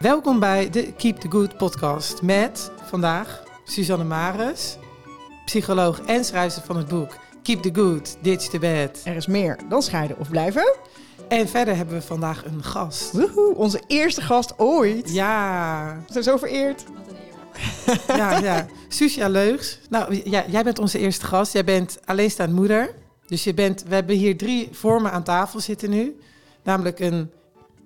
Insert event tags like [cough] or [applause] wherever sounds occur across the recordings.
Welkom bij de Keep the Good podcast met vandaag Suzanne Maris, psycholoog en schrijver van het boek Keep the Good, Ditch the Bad. Er is meer dan scheiden of blijven. En verder hebben we vandaag een gast. Woehoe, onze eerste gast ooit. Ja, We zijn zo vereerd. [laughs] ja, ja. Susja Leugs. Nou, ja, jij bent onze eerste gast. Jij bent alleenstaand moeder. Dus je bent, we hebben hier drie vormen aan tafel zitten nu. Namelijk een,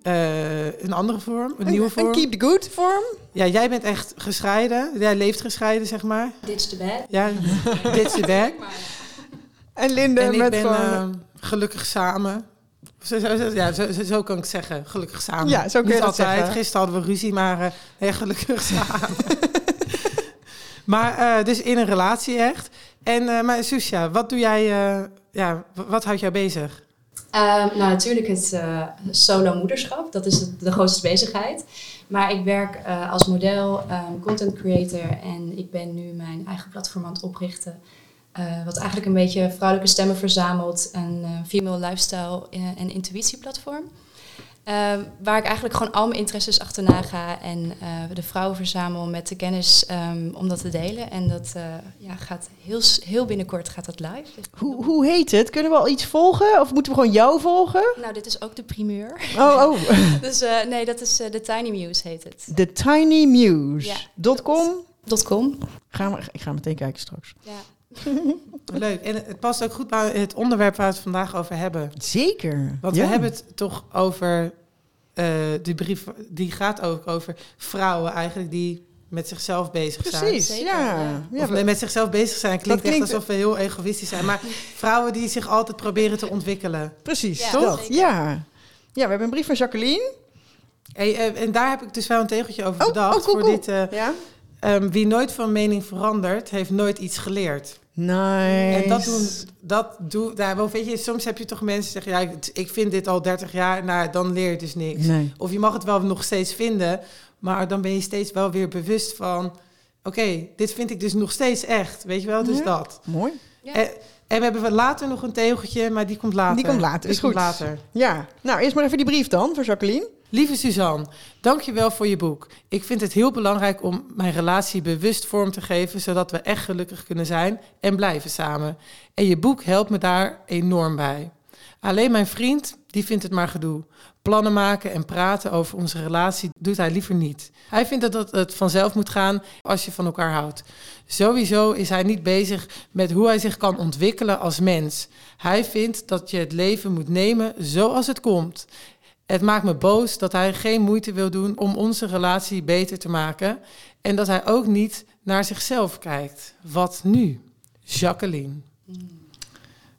eh, een andere vorm, een nieuwe vorm. Een keep the good vorm. Ja, jij bent echt gescheiden. Jij leeft gescheiden, zeg maar. Ditch the bed. Ja, dit is de bag. [laughs] En Linde En ik met ben gewoon... eh, gelukkig samen. Zo, zo, zo- ja, zo, kan ik het zeggen. Gelukkig samen. Ja, zo kun je Niet dat altijd. zeggen. Gisteren hadden we ruzie, maar eh, nee, gelukkig [laughs] samen. maar eh, dus in een relatie echt. En, eh, maar Susja, wat doe jij... eh, ja, wat houdt jou bezig? Ehm, nou, natuurlijk het eh, solo moederschap. Dat is de, grootste bezigheid. Maar ik werk eh, als model, ehm, content creator. En ik ben nu mijn eigen platform aan het oprichten. eh, wat eigenlijk een beetje vrouwelijke stemmen verzamelt. Een female lifestyle en intuïtieplatform. Ehm, waar ik eigenlijk gewoon al mijn interesses achterna ga. En eh, de vrouwen verzamel met de kennis ehm, om dat te delen. En dat eh, ja, gaat heel, heel binnenkort gaat dat live. Dus- Hoe, hoe heet het? Kunnen we al iets volgen? Of moeten we gewoon jou volgen? Nou, dit is ook de primeur. Oh, oh. [laughs] Dus eh, nee, dat is eh, de Tiny Muse heet het. The Tiny Muse. Ja, com. Dot .com. Gaan we, ik ga meteen kijken straks. Ja. [laughs] Leuk. En het past ook goed bij het onderwerp waar we het vandaag over hebben. Zeker. Want Ja. we hebben het toch over... eh die brief die gaat ook over vrouwen eigenlijk die met zichzelf bezig zijn. Precies, Zeker, ja. ja. of met zichzelf bezig zijn klinkt, klinkt- echt alsof we heel egoïstisch zijn. Maar [laughs] vrouwen die zich altijd proberen te ontwikkelen. precies, Ja, toch? zeker. Ja. Ja, we hebben een brief van Jacqueline. Hey, eh, en daar heb ik dus wel een tegeltje over Oh, bedacht. oh, cool, voor cool. dit, eh, Ja. ehm, wie nooit van mening verandert, heeft nooit iets geleerd. Nice. En dat doen, dat doe, nou, wel, weet je, soms heb je toch mensen die zeggen, ja, ik- ik vind dit al 30 jaar, nou, dan leer je dus niks. Nee. Of je mag het wel nog steeds vinden, maar dan ben je steeds wel weer bewust van, oké, dit vind ik dus nog steeds echt, weet je wel, dus Ja. dat. Mooi. Ja. En, en we hebben later nog een tegeltje, maar die komt later. Die komt later, Die is komt goed. later. Ja. Nou, eerst maar even die brief dan voor Jacqueline. Lieve Suzanne, dankjewel voor je boek. Ik vind het heel belangrijk om mijn relatie bewust vorm te geven, zodat we echt gelukkig kunnen zijn en blijven samen. En je boek helpt me daar enorm bij. Alleen mijn vriend, die vindt het maar gedoe. Plannen maken en praten over onze relatie doet hij liever niet. Hij vindt dat het vanzelf moet gaan als je van elkaar houdt. Sowieso is hij niet bezig met hoe hij zich kan ontwikkelen als mens. Hij vindt dat je het leven moet nemen zoals het komt. Het maakt me boos dat hij geen moeite wil doen om onze relatie beter te maken en dat hij ook niet naar zichzelf kijkt. Wat nu? Jacqueline.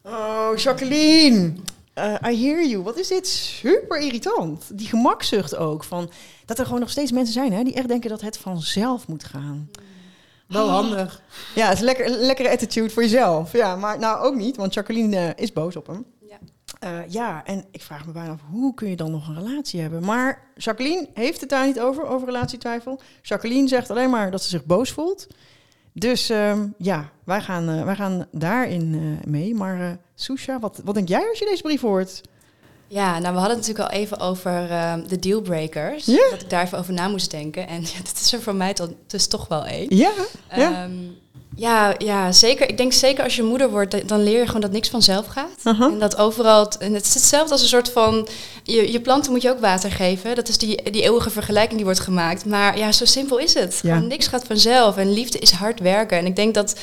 Oh, Jacqueline. Eh, I hear you. Wat is dit super irritant. Die gemakzucht ook. Van, dat er gewoon nog steeds mensen zijn hè, die echt denken dat het vanzelf moet gaan. Wel handig. Ja, het is lekker, een lekkere attitude voor jezelf. Ja, maar nou ook niet, want Jacqueline eh, is boos op hem. Ja. Eh, ja, en ik vraag me bijna af, hoe kun je dan nog een relatie hebben? Maar Jacqueline heeft het daar niet over, over relatietwijfel. Jacqueline zegt alleen maar dat ze zich boos voelt. Dus ehm, ja, wij gaan, eh, wij gaan daarin eh, mee. Maar Susha, wat, wat denk jij als je deze brief hoort? Ja, nou we hadden het natuurlijk al even over ehm, de dealbreakers. Dat ik daar even over na moest denken. En [laughs] ja, dit is er voor mij dus toch wel één. Ja, ja. Ehm, ja, ja, zeker. Ik denk zeker als je moeder wordt, da- dan leer je gewoon dat niks vanzelf gaat. En dat overal, en het is hetzelfde als een soort van, je, je planten moet je ook water geven. Dat is die, die eeuwige vergelijking die wordt gemaakt. Maar ja, zo simpel is het. Ja. Gewoon niks gaat vanzelf. En liefde is hard werken. En ik denk dat,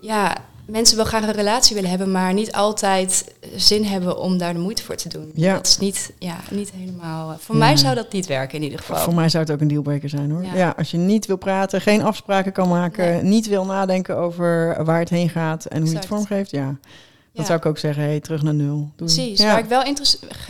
ja, mensen wel graag een relatie willen hebben, maar niet altijd zin hebben om daar de moeite voor te doen. Ja. Dat is niet, ja, niet helemaal, eh, voor Ja. mij zou dat niet werken in ieder geval. Voor mij zou het ook een dealbreaker zijn hoor. Ja. Ja. als je niet wil praten, geen afspraken kan maken, Nee. niet wil nadenken over waar het heen gaat en hoe je het vormgeeft, ja. Dan Ja. zou ik ook zeggen, hey, terug naar nul. Precies. Waar ik wel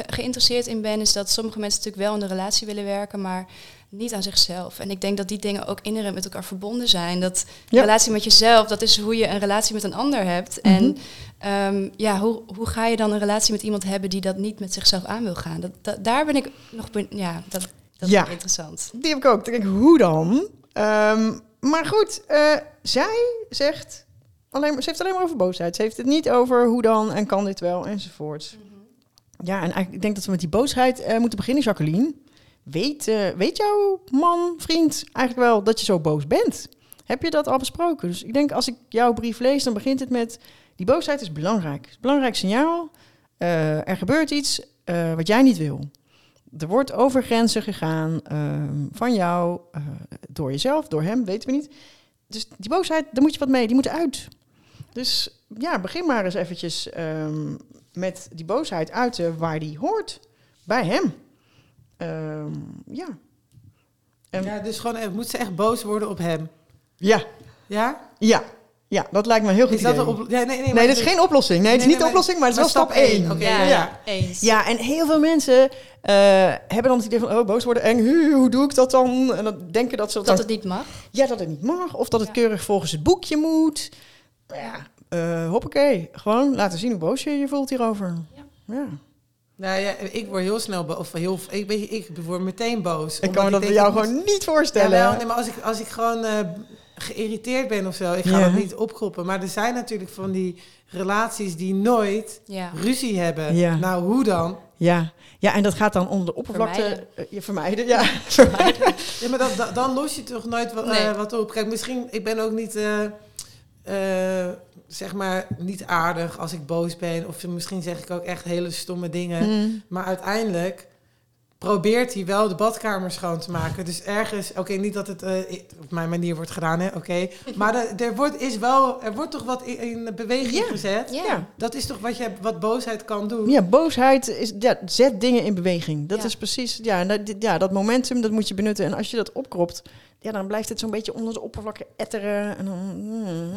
geïnteresseerd in ben, is dat sommige mensen natuurlijk wel in de relatie willen werken, maar niet aan zichzelf. En ik denk dat die dingen ook innerlijk met elkaar verbonden zijn. Dat Ja. relatie met jezelf, dat is hoe je een relatie met een ander hebt. Mhm. En ehm, ja, hoe, hoe ga je dan een relatie met iemand hebben die dat niet met zichzelf aan wil gaan? Dat, dat- daar ben ik nog, ja, dat, dat Ja. ik interessant. Die heb ik ook. Dan denk ik, hoe dan? Ehm, maar goed, eh, zij zegt, alleen, ze heeft het alleen maar over boosheid. Ze heeft het niet over hoe dan en kan dit wel enzovoort. Ja, en eigenlijk, ik denk dat we met die boosheid eh, moeten beginnen, Jacqueline. weet, eh, weet jouw man, vriend eigenlijk wel dat je zo boos bent? Heb je dat al besproken? Dus ik denk als ik jouw brief lees, dan begint het met... Die boosheid is belangrijk. Het is belangrijk signaal. Eh, er gebeurt iets wat jij niet wil. Er wordt over grenzen gegaan ehm, van jou, door jezelf, door hem, weten we niet. Dus die boosheid, daar moet je wat mee, die moet uit. Dus ja, begin maar eens eventjes ehm, met die boosheid uiten waar die hoort. Bij hem. Ehm, ja. En- Ja, dus gewoon, eh, moet ze echt boos worden op hem? ja. Ja? Ja. Ja, dat lijkt me een heel goed Is dat idee. een op... ja, nee, nee, Nee, maar dat is geen oplossing. Nee, het is niet de oplossing, maar het is wel stap één. Oké, ja, ja, ja, eens. Ja, en heel veel mensen eh, hebben dan het idee van... oh, boos worden, eng, hu, hoe doe ik dat dan? En dan denken dat ze dat, Dat dan- het niet mag. Ja, dat het niet mag. Of dat het Ja. keurig volgens het boekje moet. Ja, eh hoppakee. Gewoon laten zien hoe boos je je voelt hierover. Ja. ja. Nou ja, ik word heel snel boos. Of heel, ik, ben, ik word meteen boos. Ik kan me dat bij jou moet- gewoon niet voorstellen. Jawel, nee, maar als ik, als ik gewoon eh, geïrriteerd ben of zo, ik ga Ja. dat niet opkroppen. Maar er zijn natuurlijk van die relaties die nooit Ja. ruzie hebben. Ja. Nou, hoe dan? ja. ja, en dat gaat dan onder de oppervlakte... Vermijden. eh, je vermijden, ja. [laughs] Ja, maar dat, dat- dan los je toch nooit wat, Nee. eh, wat op. Kijk, misschien, ik ben ook niet, eh, zeg maar, niet aardig als ik boos ben. Of misschien zeg ik ook echt hele stomme dingen. Hmm. Maar uiteindelijk probeert hij wel de badkamer schoon te maken. Dus ergens, oké, niet dat het eh, op mijn manier wordt gedaan, hè, oké. Maar er, er, wordt, is wel, er wordt toch wat in, in beweging Ja. gezet. Ja. Ja. Dat is toch wat, je, wat boosheid kan doen? Ja, boosheid is, ja, zet dingen in beweging. Dat Ja. is precies, ja, dat, ja, dat momentum, dat moet je benutten. En als je dat opkropt, ja, dan blijft het zo'n beetje onder de oppervlakte etteren. En dan,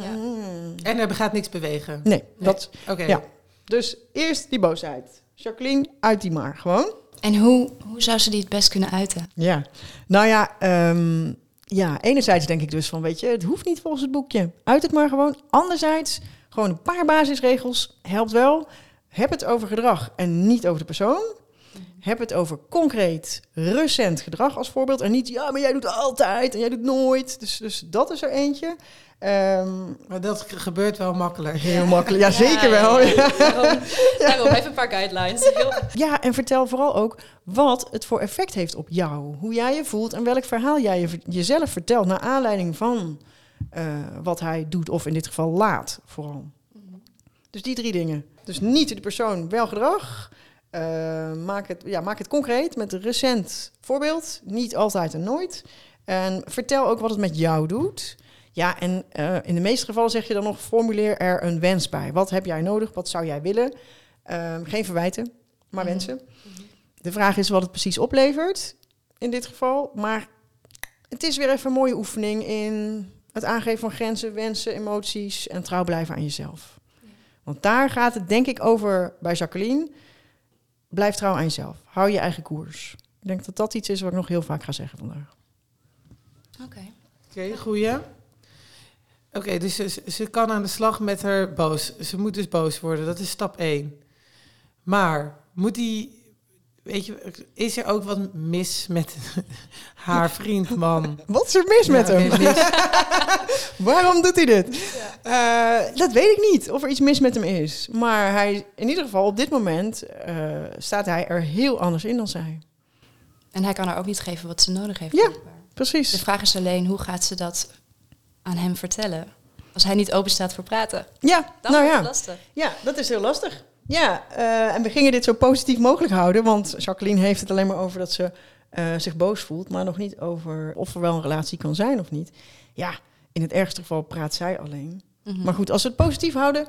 Ja. En er gaat niks bewegen. Nee, dat, Oké. ja. dus eerst die boosheid. Jacqueline, uit die maar, gewoon. En hoe, hoe zou ze die het best kunnen uiten? Ja, nou ja, ehm, ja, enerzijds denk ik dus van, weet je, het hoeft niet volgens het boekje. Uit het maar gewoon. Anderzijds, gewoon een paar basisregels helpt wel. Heb het over gedrag en niet over de persoon. Heb het over concreet, recent gedrag als voorbeeld. En niet, ja, maar jij doet altijd en jij doet nooit. Dus, dus dat is er eentje. Ehm, Maar dat ge- gebeurt wel makkelijk. heel makkelijk. Ja, zeker wel. Ja, Ja. ja. Daarom, daarom even een paar guidelines. [laughs] Ja, en vertel vooral ook wat het voor effect heeft op jou. Hoe jij je voelt en welk verhaal jij je, jezelf vertelt... naar aanleiding van eh, wat hij doet, of in dit geval laat vooral. Dus die drie dingen. Dus niet de persoon, wel gedrag. Eh, maak, het, ja, maak het concreet met een recent voorbeeld. Niet altijd en nooit. En vertel ook wat het met jou doet. Ja, en eh, in de meeste gevallen zeg je dan nog... formuleer er een wens bij. Wat heb jij nodig? Wat zou jij willen? Ehm, geen verwijten, maar Mhm. wensen. De vraag is wat het precies oplevert in dit geval. Maar het is weer even een mooie oefening in het aangeven van grenzen, wensen, emoties en trouw blijven aan jezelf. Want daar gaat het denk ik over bij Jacqueline. Blijf trouw aan jezelf. Hou je eigen koers. Ik denk dat dat iets is wat ik nog heel vaak ga zeggen vandaag. Oké. Oké, goeie. Oké, dus ze, ze kan aan de slag met haar boos. Ze moet dus boos worden. Dat is stap 1. Maar moet die... Weet je, is er ook wat mis met [laughs] haar vriend, man? Wat is er mis met hem? mis. [laughs] Waarom doet hij dit? Eh, dat weet ik niet, of er iets mis met hem is. Maar hij, in ieder geval op dit moment eh, staat hij er heel anders in dan zij. En hij kan haar ook niet geven wat ze nodig heeft. Ja. blijkbaar. Precies. De vraag is alleen, hoe gaat ze dat aan hem vertellen? Als hij niet open staat voor praten. Ja, Dan nou ja. het lastig. Ja, dat is heel lastig. Ja, eh, en we gingen dit zo positief mogelijk houden, want Jacqueline heeft het alleen maar over dat ze eh, zich boos voelt, maar nog niet over of er wel een relatie kan zijn of niet. Ja, in het ergste geval praat zij alleen. Mhm. Maar goed, als we het positief houden,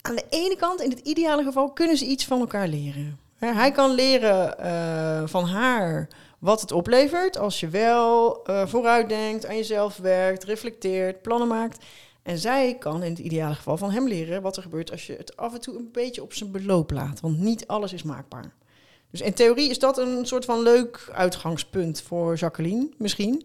aan de ene kant, in het ideale geval, kunnen ze iets van elkaar leren. Hè, Hij kan leren eh, van haar wat het oplevert als je wel eh, vooruitdenkt, aan jezelf werkt, reflecteert, plannen maakt. En zij kan in het ideale geval van hem leren wat er gebeurt als je het af en toe een beetje op zijn beloop laat. Want niet alles is maakbaar. Dus in theorie is dat een soort van leuk uitgangspunt voor Jacqueline, misschien.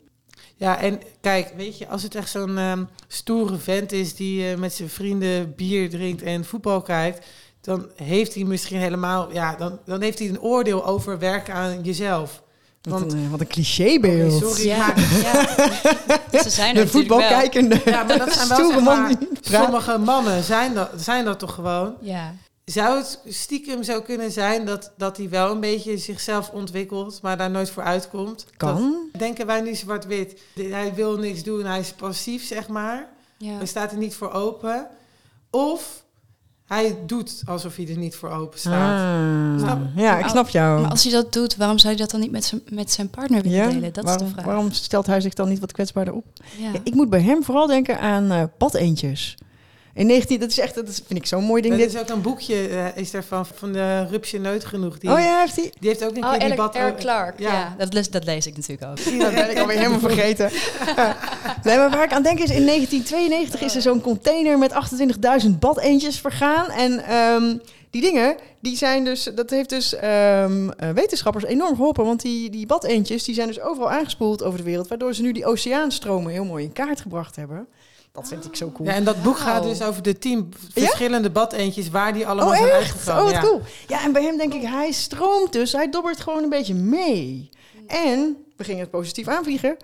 Ja, en kijk, weet je, als het echt zo'n ehm, stoere vent is die eh, met zijn vrienden bier drinkt en voetbal kijkt, dan heeft hij misschien helemaal, ja, dan, dan heeft hij een oordeel over werken aan jezelf. Wat, Want- een, eh, wat een clichébeeld. Oké, sorry. Ja, maar- [laughs] ja. ze zijn er De voetbalkijkende Ja, maar dat zijn wel zeg maar, sommige mannen zijn dat, zijn dat toch gewoon. Ja. zou het stiekem zo kunnen zijn dat, dat hij wel een beetje zichzelf ontwikkelt, maar daar nooit voor uitkomt? Kan. Dat denken wij nu zwart-wit. Hij wil niks doen, hij is passief, zeg maar. Ja. Hij staat er niet voor open. Of hij doet alsof hij er niet voor open staat. Ah, ja, ik snap jou. Maar als hij dat doet, waarom zou hij dat dan niet met zijn, met zijn partner willen ja? delen? Dat waarom, is de vraag. waarom stelt hij zich dan niet wat kwetsbaarder op? Ja. Ja, ik moet bij hem vooral denken aan eh badeentjes. In 19, dat is echt, dat is- vind ik zo'n mooi ding. Er Dit. is ook een boekje, eh, is er van, van de Rupsje Neut genoeg. Die, Oh ja, heeft hij? die heeft ook een Oh, keer die bad... Eric Clark. Ja. Ja, dat, lees, dat lees ik natuurlijk ook. Dat ben ik alweer helemaal vergeten. [laughs] nee, maar waar ik aan denk is, in 1992 is er zo'n container met 28.000 badeentjes vergaan. En ehm, die dingen, die zijn dus, dat heeft dus ehm, eh, wetenschappers enorm geholpen. Want die, die badeentjes, die zijn dus overal aangespoeld over de wereld. Waardoor ze nu die oceaanstromen heel mooi in kaart gebracht hebben. Dat vind ik zo cool. Ja, en dat boek gaat dus over de tien verschillende badeentjes waar die allemaal Oh, zijn uitgegaan. Oh, wat ja. cool. Ja, en bij hem denk ik, hij stroomt dus. Hij dobbert gewoon een beetje mee. En, we gingen het positief aanvliegen.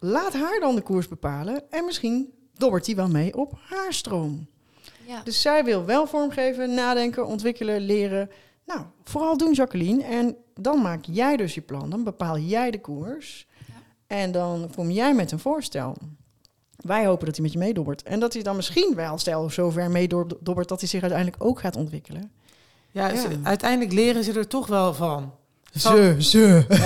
Laat haar dan de koers bepalen. En misschien dobbert hij wel mee op haar stroom. Ja. Dus zij wil wel vormgeven, nadenken, ontwikkelen, leren. Nou, vooral doen, Jacqueline. En dan maak jij dus je plan. Dan bepaal jij de koers. En dan kom jij met een voorstel. Wij hopen dat hij met je meedobbert. En dat hij dan misschien wel, stel, zover meedobbert... dat hij zich uiteindelijk ook gaat ontwikkelen. Ja, Ja. ze- uiteindelijk leren ze er toch wel van. Ze, ze. Ja.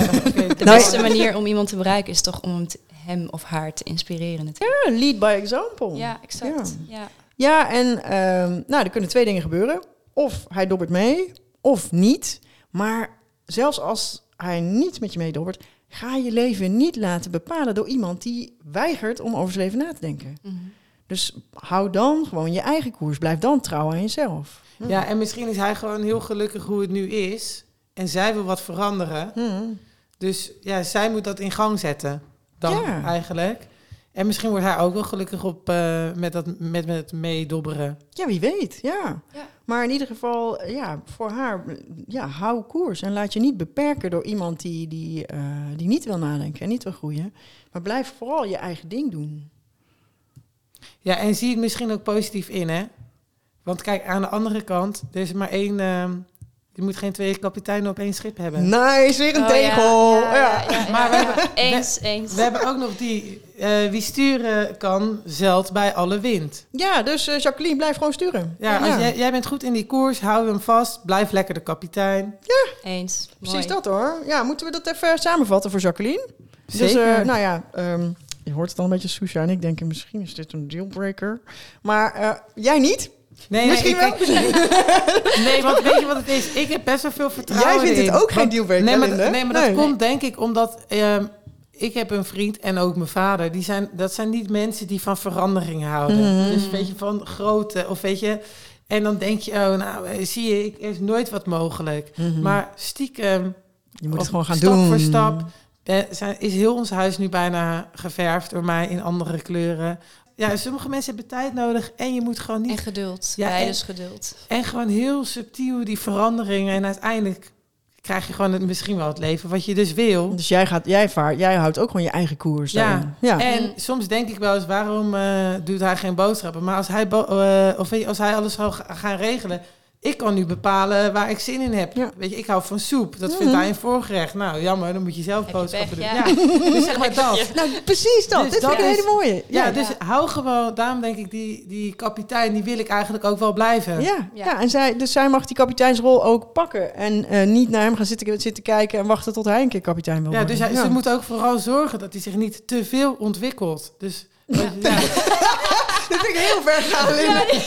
De Nou, beste [laughs] [laughs] manier om iemand te bereiken is toch om hem, of haar te inspireren natuurlijk. Ja, lead by example. Ja, exact. Ja. Ja, en ehm, nou, er kunnen twee dingen gebeuren. Of hij dobbert mee, of niet. Maar zelfs als hij niet met je meedobbert... ga je leven niet laten bepalen door iemand die weigert om over zijn leven na te denken. Mhm. Dus hou dan gewoon je eigen koers. Blijf dan trouw aan jezelf. ja, en misschien is hij gewoon heel gelukkig hoe het nu is. En zij wil wat veranderen. Hmm. Dus ja, zij moet dat in gang zetten. Dan Ja. eigenlijk. En misschien wordt hij ook wel gelukkig op, eh, met, dat, met, met het meedobberen. Ja, wie weet, ja. Ja. Maar in ieder geval, ja, voor haar, ja, hou koers. En laat je niet beperken door iemand die, die, eh, die niet wil nadenken en niet wil groeien. Maar blijf vooral je eigen ding doen. Ja, en zie het misschien ook positief in, hè? Want kijk, aan de andere kant, er is maar één... ehm, je moet geen twee kapiteinen op één schip hebben. Nice, weer een Oh, tegel. Ja, ja, Ja. ja, ja, Maar we ja. hebben- [laughs] eens, eens. We hebben ook nog die... eh, wie sturen kan, zelt bij alle wind. Ja, dus eh, Jacqueline, blijf gewoon sturen. Ja, als Jij, jij bent goed in die koers, hou hem vast. Blijf lekker de kapitein. Eens. Precies Mooi. dat hoor. Ja, moeten we dat even samenvatten voor Jacqueline? Dus, Zeker. eh, nou ja, ehm, je hoort het al een beetje Susha en ik denk, misschien is dit een dealbreaker. Maar eh, jij niet? Nee, Misschien [laughs] nee, ik- nee, want [laughs] weet je wat het is? Ik heb best wel veel vertrouwen Jij vindt het ook geen dealbreaker, Nee, maar, Linde? nee, maar dat Nee. komt denk ik omdat... ehm, ik heb een vriend en ook mijn vader. Die zijn, dat zijn niet mensen die van verandering houden. Mhm. Dus weet je, van grote of weet je... En dan denk je, oh, nou, eh, zie je, ik, er is nooit wat mogelijk. Maar stiekem, Mhm. je moet het gewoon gaan stap doen. voor stap, eh, zijn, is heel ons huis nu bijna geverfd door mij in andere kleuren. Ja, sommige mensen hebben tijd nodig en je moet gewoon niet En geduld. Ja, en- dus geduld. en gewoon heel subtiel die veranderingen. En uiteindelijk krijg je gewoon het, misschien wel het leven wat je dus wil. Dus jij, gaat, jij, vaart, jij houdt ook gewoon je eigen koers. Ja. ja. En Mm. soms denk ik wel eens, waarom eh, doet hij geen boodschappen? Maar als hij, bo- eh, of weet je, als hij alles zou ga- gaan regelen... Ik kan nu bepalen waar ik zin in heb. Ja. Weet je, ik hou van soep. Dat vindt hij een voorgerecht. Nou, jammer, dan moet je zelf boodschappen doen. ja. Ja. [laughs] dus zeg maar dat. Nou, precies dat. Dus Dit dat vind ik een is- hele mooie. Ja, Ja, dus hou gewoon... Daarom denk ik, die, die kapitein, die wil ik eigenlijk ook wel blijven. ja, ja. Ja. en zij, dus zij mag die kapiteinsrol ook pakken. En eh, niet naar hem gaan zitten, zitten kijken en wachten tot hij een keer kapitein wil Ja, worden. dus hij, ze moet ook vooral zorgen dat hij zich niet te veel ontwikkelt. Dus ja. [laughs] Dit vind ik heel ver gaan, Linde. [laughs]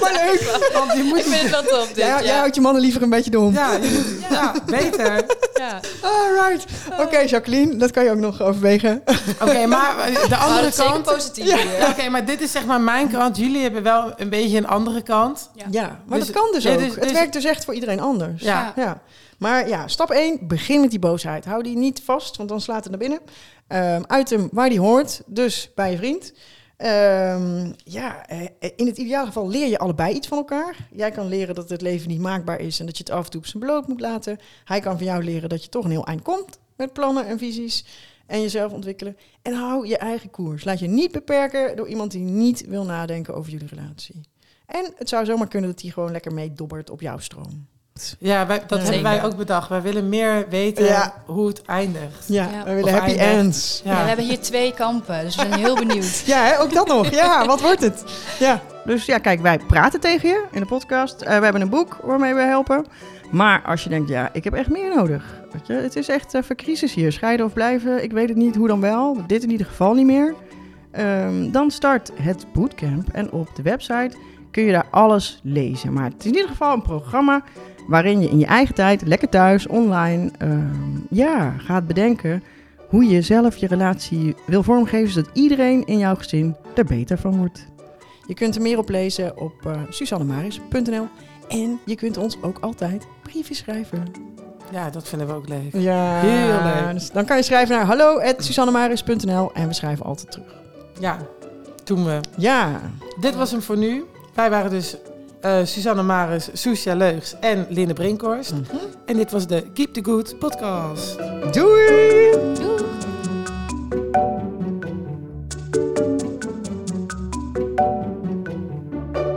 Maar leuk. want je moet Ik vind het wel top, dit. Jij, ja. jij houdt je mannen liever een beetje dom. ja, je moet, ja, beter. Ja. Alright. Oké, Jacqueline, dat kan je ook nog overwegen. Oké, [laughs] maar eh, de andere het is zeker kant. positief Ja. Oké, maar dit is zeg maar mijn kant. Jullie hebben wel een beetje een andere kant. Ja. Ja, maar Dus- dat kan dus ook. dus- het dus- werkt dus echt voor iedereen anders. Ja. Ja. Maar ja, stap 1, begin met die boosheid. Hou die niet vast, want dan slaat het naar binnen. Ehm uit hem waar die hoort, dus bij je vriend. Ehm, ja, eh, in het ideale geval leer je allebei iets van elkaar. Jij kan leren dat het leven niet maakbaar is en dat je het af en toe op zijn bloot moet laten. Hij kan van jou leren dat je toch een heel eind komt met plannen en visies en jezelf ontwikkelen. En hou je eigen koers. Laat je niet beperken door iemand die niet wil nadenken over jullie relatie. En het zou zomaar kunnen dat die gewoon lekker meedobbert op jouw stroom. Ja, wij, dat Ja. hebben wij ook bedacht. Wij willen meer weten Ja. hoe het eindigt. Ja, Ja. we willen Of happy eindigt. ends. Ja. we hebben hier twee kampen, dus we zijn heel benieuwd. [laughs] Ja, hè, ook dat nog. Ja, [laughs] wat wordt het? Ja. Dus ja, kijk, wij praten tegen je in de podcast. Eh, we hebben een boek waarmee we helpen. Maar als je denkt, ja, ik heb echt meer nodig. Weet je, het is echt even crisis hier. Scheiden of blijven, ik weet het niet, hoe dan wel. Dit in ieder geval niet meer. Ehm, dan start het bootcamp. En op de website kun je daar alles lezen. Maar het is in ieder geval een programma waarin je in je eigen tijd, lekker thuis, online, ehm, ja, gaat bedenken hoe je zelf je relatie wil vormgeven, zodat iedereen in jouw gezin er beter van wordt. Je kunt er meer op lezen op uh, susannemaris.nl en je kunt ons ook altijd briefjes schrijven. Ja, dat vinden we ook leuk. Ja, Heel leuk. Dus dan kan je schrijven naar hallo@susannemaris.nl en we schrijven altijd terug. Ja, doen we. Ja, Dit was hem voor nu. Wij waren dus eh Susanne Maris, Soesja Leugs en Linde Brinkhorst. En dit was de Keep the Good podcast. doei! Doei!